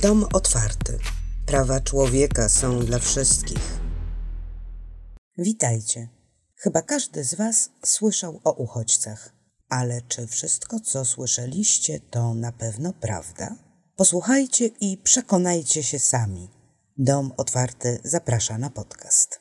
Dom otwarty. Prawa człowieka są dla wszystkich. Witajcie. Chyba każdy z Was słyszał o uchodźcach. Ale czy wszystko, co słyszeliście, to na pewno prawda? Posłuchajcie i przekonajcie się sami. Dom otwarty zaprasza na podcast.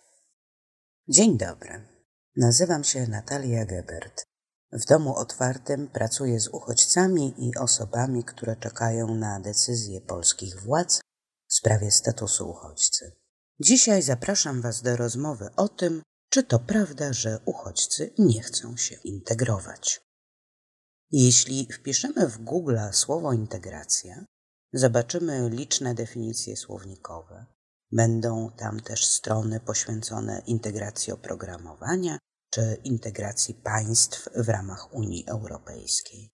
Dzień dobry. Nazywam się Natalia Gebert. W domu otwartym pracuję z uchodźcami i osobami, które czekają na decyzje polskich władz w sprawie statusu uchodźcy. Dzisiaj zapraszam Was do rozmowy o tym, czy to prawda, że uchodźcy nie chcą się integrować. Jeśli wpiszemy w Google słowo integracja, zobaczymy liczne definicje słownikowe. Będą tam też strony poświęcone integracji oprogramowania czy integracji państw w ramach Unii Europejskiej.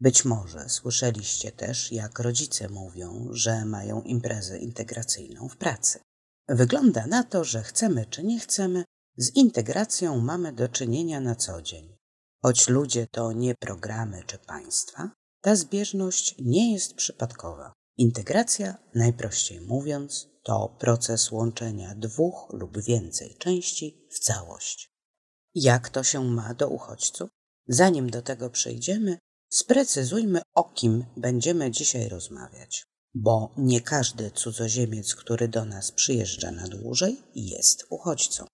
Być może słyszeliście też, jak rodzice mówią, że mają imprezę integracyjną w pracy. Wygląda na to, że chcemy czy nie chcemy, z integracją mamy do czynienia na co dzień. Choć ludzie to nie programy czy państwa, ta zbieżność nie jest przypadkowa. Integracja, najprościej mówiąc, to proces łączenia dwóch lub więcej części w całość. Jak to się ma do uchodźców? Zanim do tego przejdziemy, sprecyzujmy, o kim będziemy dzisiaj rozmawiać, bo nie każdy cudzoziemiec, który do nas przyjeżdża na dłużej, jest uchodźcą.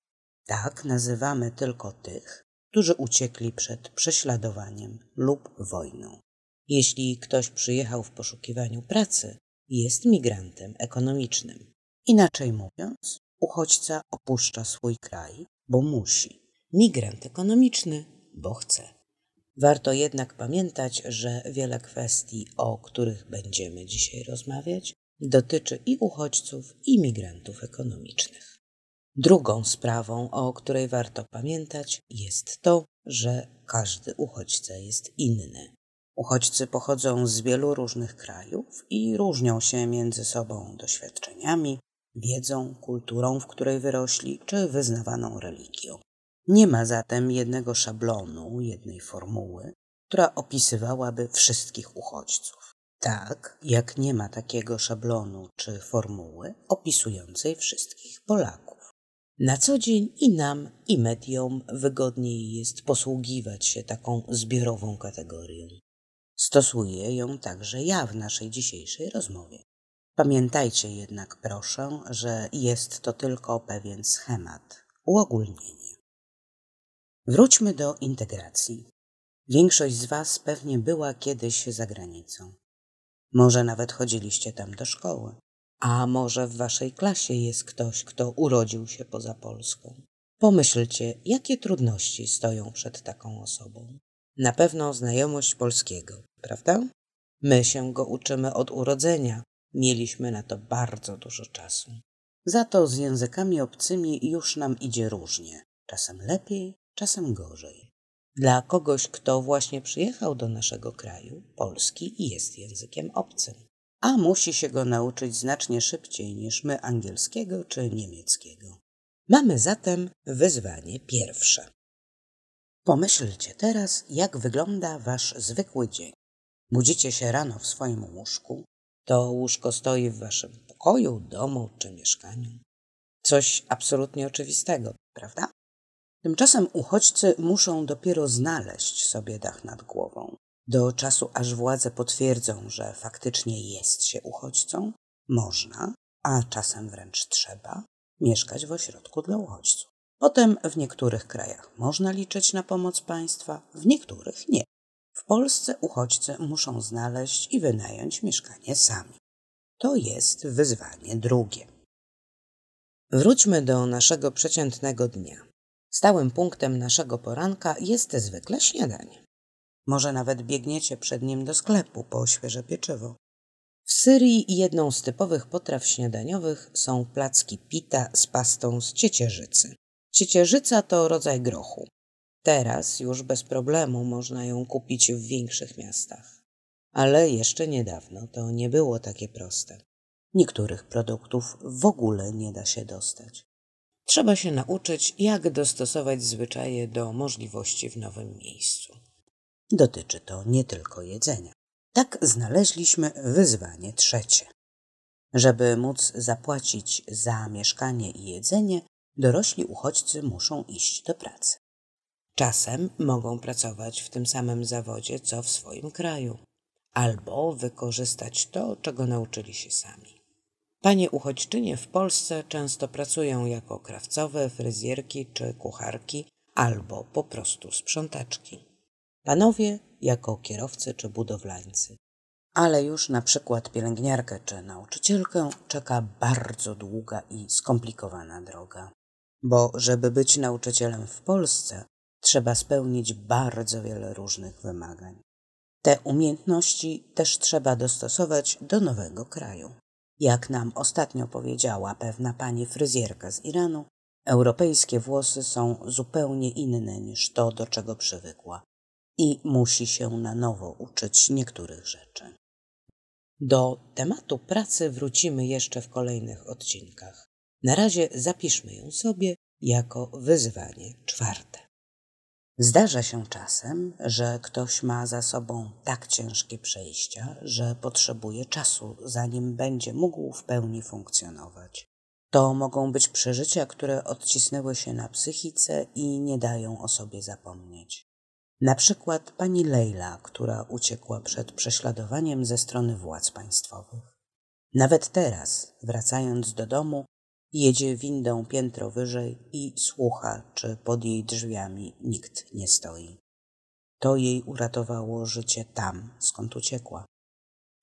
Tak nazywamy tylko tych, którzy uciekli przed prześladowaniem lub wojną. Jeśli ktoś przyjechał w poszukiwaniu pracy, jest migrantem ekonomicznym. Inaczej mówiąc, uchodźca opuszcza swój kraj, bo musi migrant ekonomiczny, bo chce. Warto jednak pamiętać, że wiele kwestii, o których będziemy dzisiaj rozmawiać, dotyczy i uchodźców, i migrantów ekonomicznych. Drugą sprawą, o której warto pamiętać, jest to, że każdy uchodźca jest inny. Uchodźcy pochodzą z wielu różnych krajów i różnią się między sobą doświadczeniami, wiedzą, kulturą, w której wyrośli, czy wyznawaną religią. Nie ma zatem jednego szablonu, jednej formuły, która opisywałaby wszystkich uchodźców. Tak jak nie ma takiego szablonu czy formuły opisującej wszystkich Polaków. Na co dzień i nam, i mediom wygodniej jest posługiwać się taką zbiorową kategorią. Stosuję ją także ja w naszej dzisiejszej rozmowie. Pamiętajcie jednak, proszę, że jest to tylko pewien schemat, uogólnienie. Wróćmy do integracji. Większość z Was pewnie była kiedyś za granicą. Może nawet chodziliście tam do szkoły. A może w Waszej klasie jest ktoś, kto urodził się poza Polską. Pomyślcie, jakie trudności stoją przed taką osobą. Na pewno znajomość polskiego, prawda? My się go uczymy od urodzenia. Mieliśmy na to bardzo dużo czasu. Za to z językami obcymi już nam idzie różnie. Czasem lepiej, czasem gorzej. Dla kogoś, kto właśnie przyjechał do naszego kraju, polski jest językiem obcym, a musi się go nauczyć znacznie szybciej niż my angielskiego czy niemieckiego. Mamy zatem wyzwanie pierwsze. Pomyślcie teraz, jak wygląda wasz zwykły dzień. Budzicie się rano w swoim łóżku. To łóżko stoi w waszym pokoju, domu czy mieszkaniu. Coś absolutnie oczywistego, prawda? Tymczasem uchodźcy muszą dopiero znaleźć sobie dach nad głową. Do czasu, aż władze potwierdzą, że faktycznie jest się uchodźcą, można, a czasem wręcz trzeba, mieszkać w ośrodku dla uchodźców. Potem w niektórych krajach można liczyć na pomoc państwa, w niektórych nie. W Polsce uchodźcy muszą znaleźć i wynająć mieszkanie sami. To jest wyzwanie drugie. Wróćmy do naszego przeciętnego dnia. Stałym punktem naszego poranka jest zwykle śniadanie. Może nawet biegniecie przed nim do sklepu po świeże pieczywo. W Syrii jedną z typowych potraw śniadaniowych są placki pita z pastą z ciecierzycy. Ciecierzyca to rodzaj grochu. Teraz już bez problemu można ją kupić w większych miastach. Ale jeszcze niedawno to nie było takie proste. Niektórych produktów w ogóle nie da się dostać. Trzeba się nauczyć, jak dostosować zwyczaje do możliwości w nowym miejscu. Dotyczy to nie tylko jedzenia. Tak znaleźliśmy wyzwanie trzecie. Żeby móc zapłacić za mieszkanie i jedzenie, dorośli uchodźcy muszą iść do pracy. Czasem mogą pracować w tym samym zawodzie, co w swoim kraju, albo wykorzystać to, czego nauczyli się sami. Panie uchodźczynie w Polsce często pracują jako krawcowe, fryzjerki czy kucharki, albo po prostu sprzątaczki. Panowie jako kierowcy czy budowlańcy. Ale już na przykład pielęgniarkę czy nauczycielkę czeka bardzo długa i skomplikowana droga. Bo żeby być nauczycielem w Polsce, trzeba spełnić bardzo wiele różnych wymagań. Te umiejętności też trzeba dostosować do nowego kraju. Jak nam ostatnio powiedziała pewna pani fryzjerka z Iranu, europejskie włosy są zupełnie inne niż to, do czego przywykła i musi się na nowo uczyć niektórych rzeczy. Do tematu pracy wrócimy jeszcze w kolejnych odcinkach. Na razie zapiszmy ją sobie jako wyzwanie czwarte. Zdarza się czasem, że ktoś ma za sobą tak ciężkie przejścia, że potrzebuje czasu, zanim będzie mógł w pełni funkcjonować. To mogą być przeżycia, które odcisnęły się na psychice i nie dają o sobie zapomnieć. Na przykład pani Leila, która uciekła przed prześladowaniem ze strony władz państwowych. Nawet teraz, wracając do domu, jedzie windą piętro wyżej i słucha, czy pod jej drzwiami nikt nie stoi. To jej uratowało życie tam, skąd uciekła.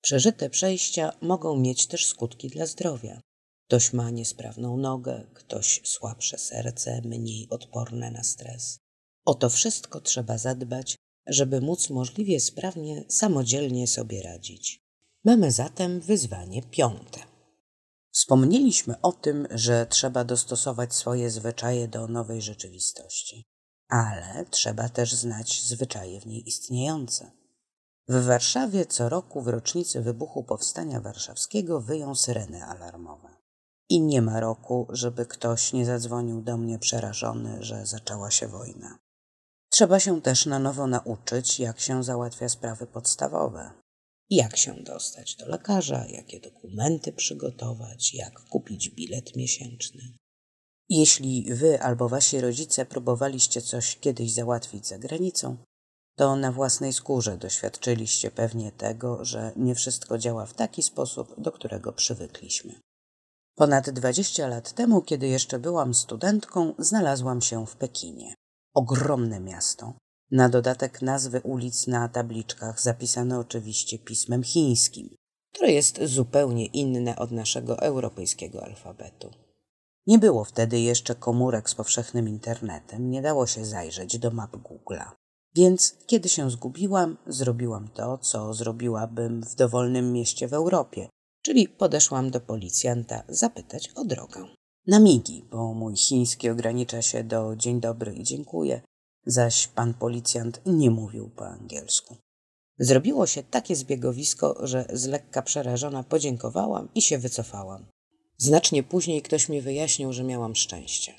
Przeżyte przejścia mogą mieć też skutki dla zdrowia. Ktoś ma niesprawną nogę, ktoś słabsze serce, mniej odporne na stres. O to wszystko trzeba zadbać, żeby móc możliwie sprawnie, samodzielnie sobie radzić. Mamy zatem wyzwanie piąte. Wspomnieliśmy o tym, że trzeba dostosować swoje zwyczaje do nowej rzeczywistości, ale trzeba też znać zwyczaje w niej istniejące. W Warszawie co roku w rocznicy wybuchu Powstania Warszawskiego wyją syreny alarmowe. I nie ma roku, żeby ktoś nie zadzwonił do mnie przerażony, że zaczęła się wojna. Trzeba się też na nowo nauczyć, jak się załatwia sprawy podstawowe. Jak się dostać do lekarza, jakie dokumenty przygotować, jak kupić bilet miesięczny. Jeśli wy albo wasi rodzice próbowaliście coś kiedyś załatwić za granicą, to na własnej skórze doświadczyliście pewnie tego, że nie wszystko działa w taki sposób, do którego przywykliśmy. Ponad 20 lat temu, kiedy jeszcze byłam studentką, znalazłam się w Pekinie ogromne miasto. Na dodatek nazwy ulic na tabliczkach zapisane oczywiście pismem chińskim, które jest zupełnie inne od naszego europejskiego alfabetu. Nie było wtedy jeszcze komórek z powszechnym internetem, nie dało się zajrzeć do map Google'a. Więc kiedy się zgubiłam, zrobiłam to, co zrobiłabym w dowolnym mieście w Europie, czyli podeszłam do policjanta zapytać o drogę na migi, bo mój chiński ogranicza się do dzień dobry i dziękuję, zaś pan policjant nie mówił po angielsku. Zrobiło się takie zbiegowisko, że z lekka przerażona podziękowałam i się wycofałam. Znacznie później ktoś mi wyjaśnił, że miałam szczęście.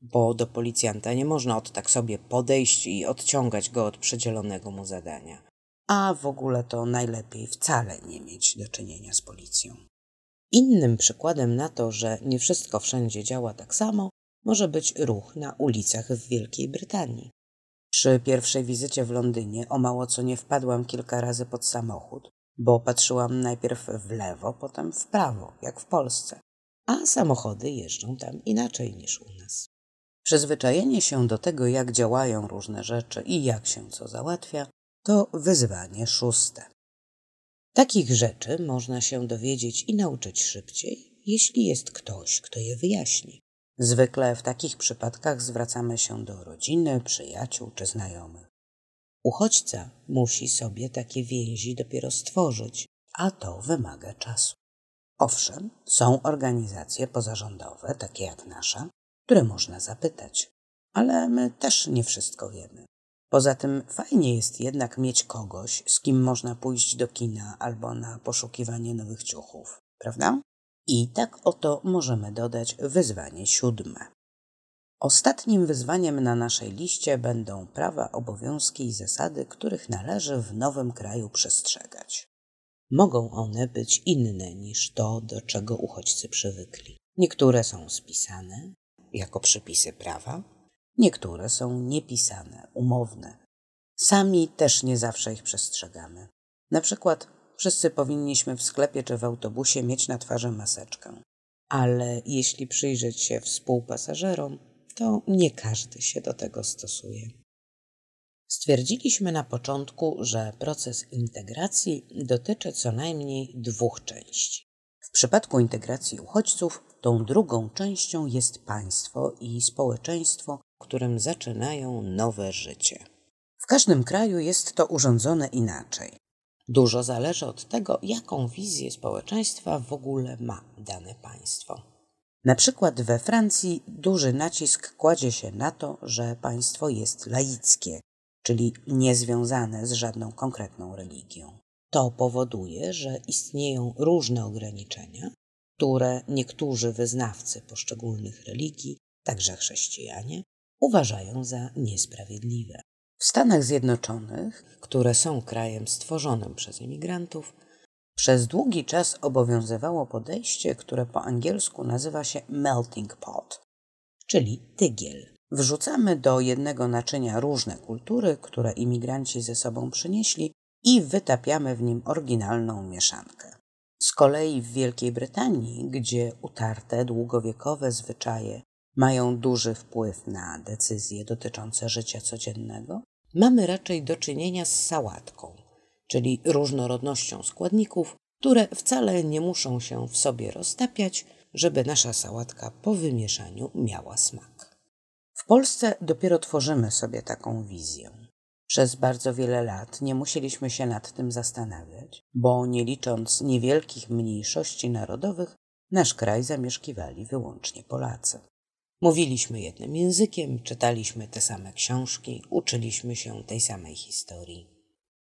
Bo do policjanta nie można od tak sobie podejść i odciągać go od przydzielonego mu zadania. A w ogóle to najlepiej wcale nie mieć do czynienia z policją. Innym przykładem na to, że nie wszystko wszędzie działa tak samo, może być ruch na ulicach w Wielkiej Brytanii. Przy pierwszej wizycie w Londynie o mało co nie wpadłam kilka razy pod samochód, bo patrzyłam najpierw w lewo, potem w prawo, jak w Polsce, a samochody jeżdżą tam inaczej niż u nas. Przyzwyczajenie się do tego, jak działają różne rzeczy i jak się co załatwia, to wyzwanie szóste. Takich rzeczy można się dowiedzieć i nauczyć szybciej, jeśli jest ktoś, kto je wyjaśni. Zwykle w takich przypadkach zwracamy się do rodziny, przyjaciół czy znajomych. Uchodźca musi sobie takie więzi dopiero stworzyć, a to wymaga czasu. Owszem, są organizacje pozarządowe, takie jak nasza, które można zapytać, ale my też nie wszystko wiemy. Poza tym fajnie jest jednak mieć kogoś, z kim można pójść do kina albo na poszukiwanie nowych ciuchów, prawda? I tak oto możemy dodać wyzwanie siódme. Ostatnim wyzwaniem na naszej liście będą prawa, obowiązki i zasady, których należy w nowym kraju przestrzegać. Mogą one być inne niż to, do czego uchodźcy przywykli. Niektóre są spisane jako przepisy prawa, niektóre są niepisane, umowne. Sami też nie zawsze ich przestrzegamy. Na przykład wszyscy powinniśmy w sklepie czy w autobusie mieć na twarzy maseczkę. Ale jeśli przyjrzeć się współpasażerom, to nie każdy się do tego stosuje. Stwierdziliśmy na początku, że proces integracji dotyczy co najmniej dwóch części. W przypadku integracji uchodźców, tą drugą częścią jest państwo i społeczeństwo, w którym zaczynają nowe życie. W każdym kraju jest to urządzone inaczej. Dużo zależy od tego, jaką wizję społeczeństwa w ogóle ma dane państwo. Na przykład we Francji duży nacisk kładzie się na to, że państwo jest laickie, czyli niezwiązane z żadną konkretną religią. To powoduje, że istnieją różne ograniczenia, które niektórzy wyznawcy poszczególnych religii, także chrześcijanie, uważają za niesprawiedliwe. W Stanach Zjednoczonych, które są krajem stworzonym przez imigrantów, przez długi czas obowiązywało podejście, które po angielsku nazywa się melting pot, czyli tygiel. Wrzucamy do jednego naczynia różne kultury, które imigranci ze sobą przynieśli i wytapiamy w nim oryginalną mieszankę. Z kolei w Wielkiej Brytanii, gdzie utarte długowiekowe zwyczaje mają duży wpływ na decyzje dotyczące życia codziennego, mamy raczej do czynienia z sałatką, czyli różnorodnością składników, które wcale nie muszą się w sobie roztapiać, żeby nasza sałatka po wymieszaniu miała smak. W Polsce dopiero tworzymy sobie taką wizję. Przez bardzo wiele lat nie musieliśmy się nad tym zastanawiać, bo nie licząc niewielkich mniejszości narodowych, nasz kraj zamieszkiwali wyłącznie Polacy. Mówiliśmy jednym językiem, czytaliśmy te same książki, uczyliśmy się tej samej historii.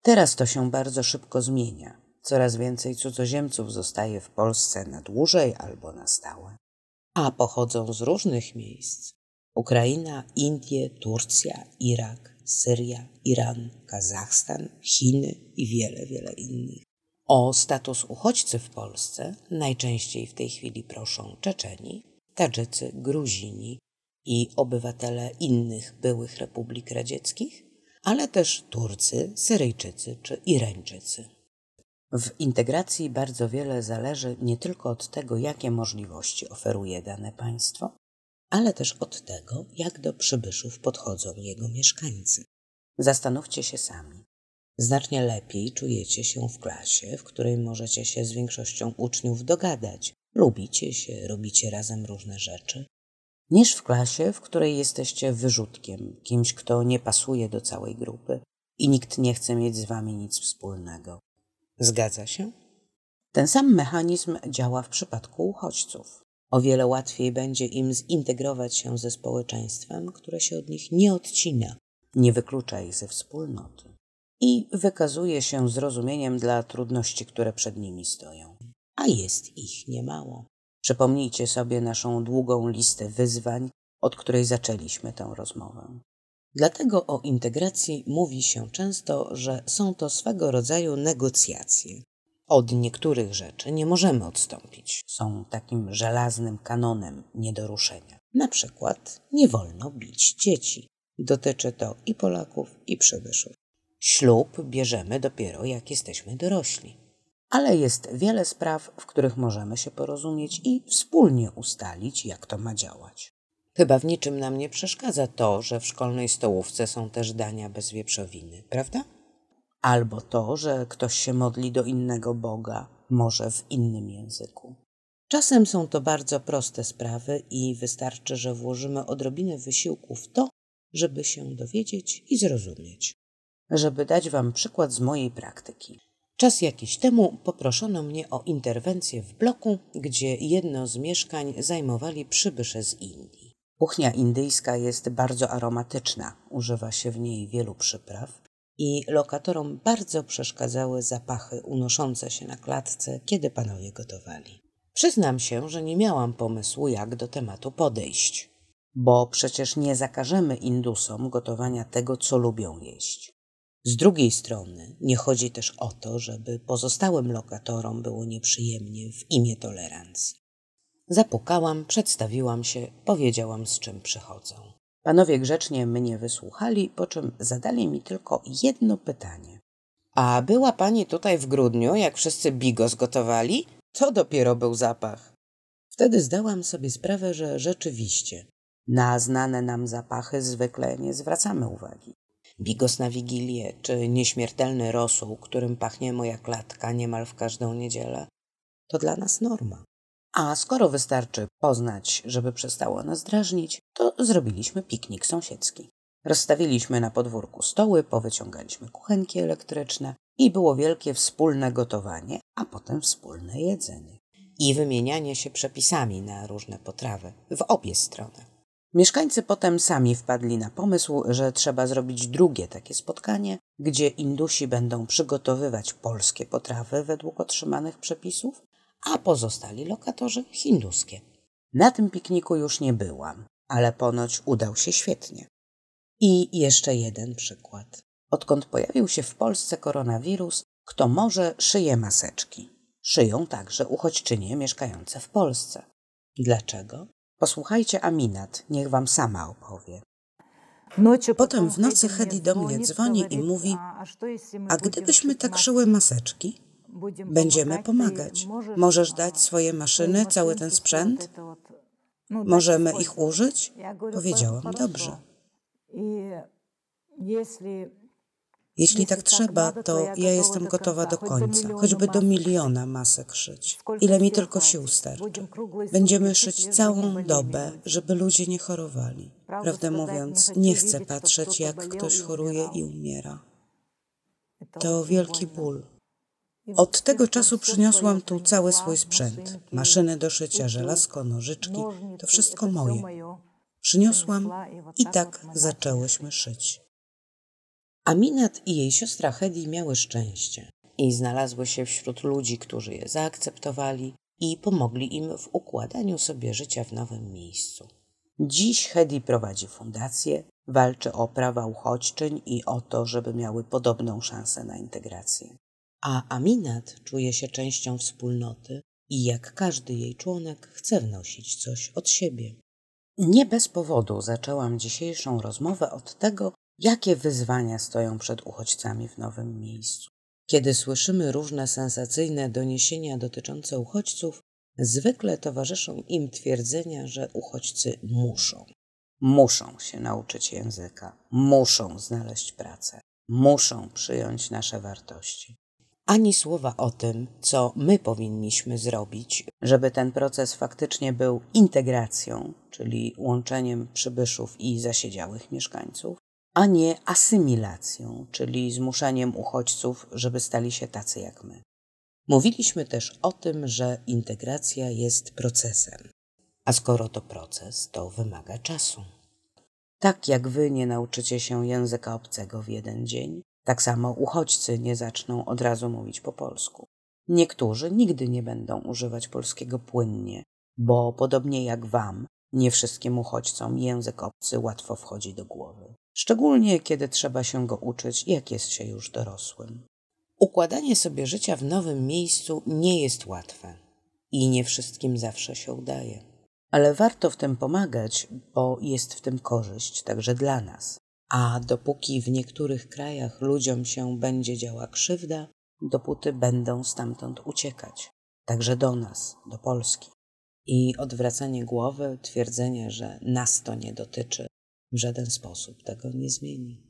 Teraz to się bardzo szybko zmienia. Coraz więcej cudzoziemców zostaje w Polsce na dłużej albo na stałe, a pochodzą z różnych miejsc. Ukraina, Indie, Turcja, Irak, Syria, Iran, Kazachstan, Chiny i wiele, wiele innych. O status uchodźcy w Polsce najczęściej w tej chwili proszą Czeczeni, Tadżycy, Gruzini i obywatele innych byłych republik radzieckich, ale też Turcy, Syryjczycy czy Irańczycy. W integracji bardzo wiele zależy nie tylko od tego, jakie możliwości oferuje dane państwo, ale też od tego, jak do przybyszów podchodzą jego mieszkańcy. Zastanówcie się sami. Znacznie lepiej czujecie się w klasie, w której możecie się z większością uczniów dogadać, lubicie się, robicie razem różne rzeczy, niż w klasie, w której jesteście wyrzutkiem, kimś, kto nie pasuje do całej grupy i nikt nie chce mieć z wami nic wspólnego. Zgadza się? Ten sam mechanizm działa w przypadku uchodźców. O wiele łatwiej będzie im zintegrować się ze społeczeństwem, które się od nich nie odcina, nie wyklucza ich ze wspólnoty i wykazuje się zrozumieniem dla trudności, które przed nimi stoją. A jest ich niemało. Przypomnijcie sobie naszą długą listę wyzwań, od której zaczęliśmy tę rozmowę. Dlatego o integracji mówi się często, że są to swego rodzaju negocjacje. Od niektórych rzeczy nie możemy odstąpić. Są takim żelaznym kanonem nie do ruszenia. Na przykład nie wolno bić dzieci. Dotyczy to i Polaków, i przybyszów. Ślub bierzemy dopiero jak jesteśmy dorośli. Ale jest wiele spraw, w których możemy się porozumieć i wspólnie ustalić, jak to ma działać. Chyba w niczym nam nie przeszkadza to, że w szkolnej stołówce są też dania bez wieprzowiny, prawda? Albo to, że ktoś się modli do innego Boga, może w innym języku. Czasem są to bardzo proste sprawy i wystarczy, że włożymy odrobinę wysiłku w to, żeby się dowiedzieć i zrozumieć. Żeby dać Wam przykład z mojej praktyki. Czas jakiś temu poproszono mnie o interwencję w bloku, gdzie jedno z mieszkań zajmowali przybysze z Indii. Kuchnia indyjska jest bardzo aromatyczna, używa się w niej wielu przypraw i lokatorom bardzo przeszkadzały zapachy unoszące się na klatce, kiedy panowie gotowali. Przyznam się, że nie miałam pomysłu, jak do tematu podejść, bo przecież nie zakażemy Indusom gotowania tego, co lubią jeść. Z drugiej strony nie chodzi też o to, żeby pozostałym lokatorom było nieprzyjemnie w imię tolerancji. Zapukałam, przedstawiłam się, powiedziałam z czym przychodzę. Panowie grzecznie mnie wysłuchali, po czym zadali mi tylko jedno pytanie. A była pani tutaj w grudniu, jak wszyscy bigos gotowali? To dopiero był zapach. Wtedy zdałam sobie sprawę, że rzeczywiście na znane nam zapachy zwykle nie zwracamy uwagi. Bigos na wigilię, czy nieśmiertelny rosół, którym pachnie moja klatka niemal w każdą niedzielę, to dla nas norma. A skoro wystarczy poznać, żeby przestało nas drażnić, to zrobiliśmy piknik sąsiedzki. Rozstawiliśmy na podwórku stoły, powyciągaliśmy kuchenki elektryczne i było wielkie wspólne gotowanie, a potem wspólne jedzenie. I wymienianie się przepisami na różne potrawy w obie strony. Mieszkańcy potem sami wpadli na pomysł, że trzeba zrobić drugie takie spotkanie, gdzie Indusi będą przygotowywać polskie potrawy według otrzymanych przepisów, a pozostali lokatorzy hinduskie. Na tym pikniku już nie byłam, ale ponoć udał się świetnie. I jeszcze jeden przykład. Odkąd pojawił się w Polsce koronawirus, kto może szyje maseczki. Szyją także uchodźczynie mieszkające w Polsce. Dlaczego? Posłuchajcie Aminat, niech wam sama opowie. Potem w nocy Hedi do mnie dzwoni i mówi: A gdybyśmy tak szyły maseczki? Będziemy pomagać. Możesz dać swoje maszyny, cały ten sprzęt? Możemy ich użyć? Powiedziałam: Dobrze. Jeśli tak trzeba, to ja jestem gotowa do końca, choćby do miliona masek szyć. Ile mi tylko sił starczy. Będziemy szyć całą dobę, żeby ludzie nie chorowali. Prawdę mówiąc, nie chcę patrzeć, jak ktoś choruje i umiera. To wielki ból. Od tego czasu przyniosłam tu cały swój sprzęt. Maszyny do szycia, żelazko, nożyczki. To wszystko moje. Przyniosłam i tak zaczęłyśmy szyć. Aminat i jej siostra Hedi miały szczęście i znalazły się wśród ludzi, którzy je zaakceptowali i pomogli im w układaniu sobie życia w nowym miejscu. Dziś Hedi prowadzi fundację, walczy o prawa uchodźczyń i o to, żeby miały podobną szansę na integrację. A Aminat czuje się częścią wspólnoty i jak każdy jej członek chce wnosić coś od siebie. Nie bez powodu zaczęłam dzisiejszą rozmowę od tego, jakie wyzwania stoją przed uchodźcami w nowym miejscu. Kiedy słyszymy różne sensacyjne doniesienia dotyczące uchodźców, zwykle towarzyszą im twierdzenia, że uchodźcy muszą. Muszą się nauczyć języka, muszą znaleźć pracę, muszą przyjąć nasze wartości ani słowa o tym, co my powinniśmy zrobić, żeby ten proces faktycznie był integracją, czyli łączeniem przybyszów i zasiedziałych mieszkańców, a nie asymilacją, czyli zmuszaniem uchodźców, żeby stali się tacy jak my. Mówiliśmy też o tym, że integracja jest procesem, a skoro to proces, to wymaga czasu. Tak jak wy nie nauczycie się języka obcego w jeden dzień, tak samo uchodźcy nie zaczną od razu mówić po polsku. Niektórzy nigdy nie będą używać polskiego płynnie, bo podobnie jak wam, nie wszystkim uchodźcom język obcy łatwo wchodzi do głowy. Szczególnie kiedy trzeba się go uczyć, jak jest się już dorosłym. Układanie sobie życia w nowym miejscu nie jest łatwe i nie wszystkim zawsze się udaje. Ale warto w tym pomagać, bo jest w tym korzyść także dla nas. A dopóki w niektórych krajach ludziom się będzie działa krzywda, dopóty będą stamtąd uciekać, także do nas, do Polski. I odwracanie głowy, twierdzenie, że nas to nie dotyczy, w żaden sposób tego nie zmieni.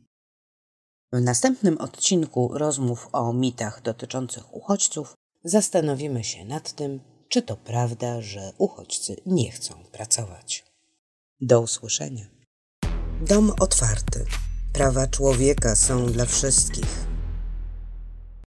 W następnym odcinku rozmów o mitach dotyczących uchodźców zastanowimy się nad tym, czy to prawda, że uchodźcy nie chcą pracować. Do usłyszenia. Dom otwarty. Prawa człowieka są dla wszystkich.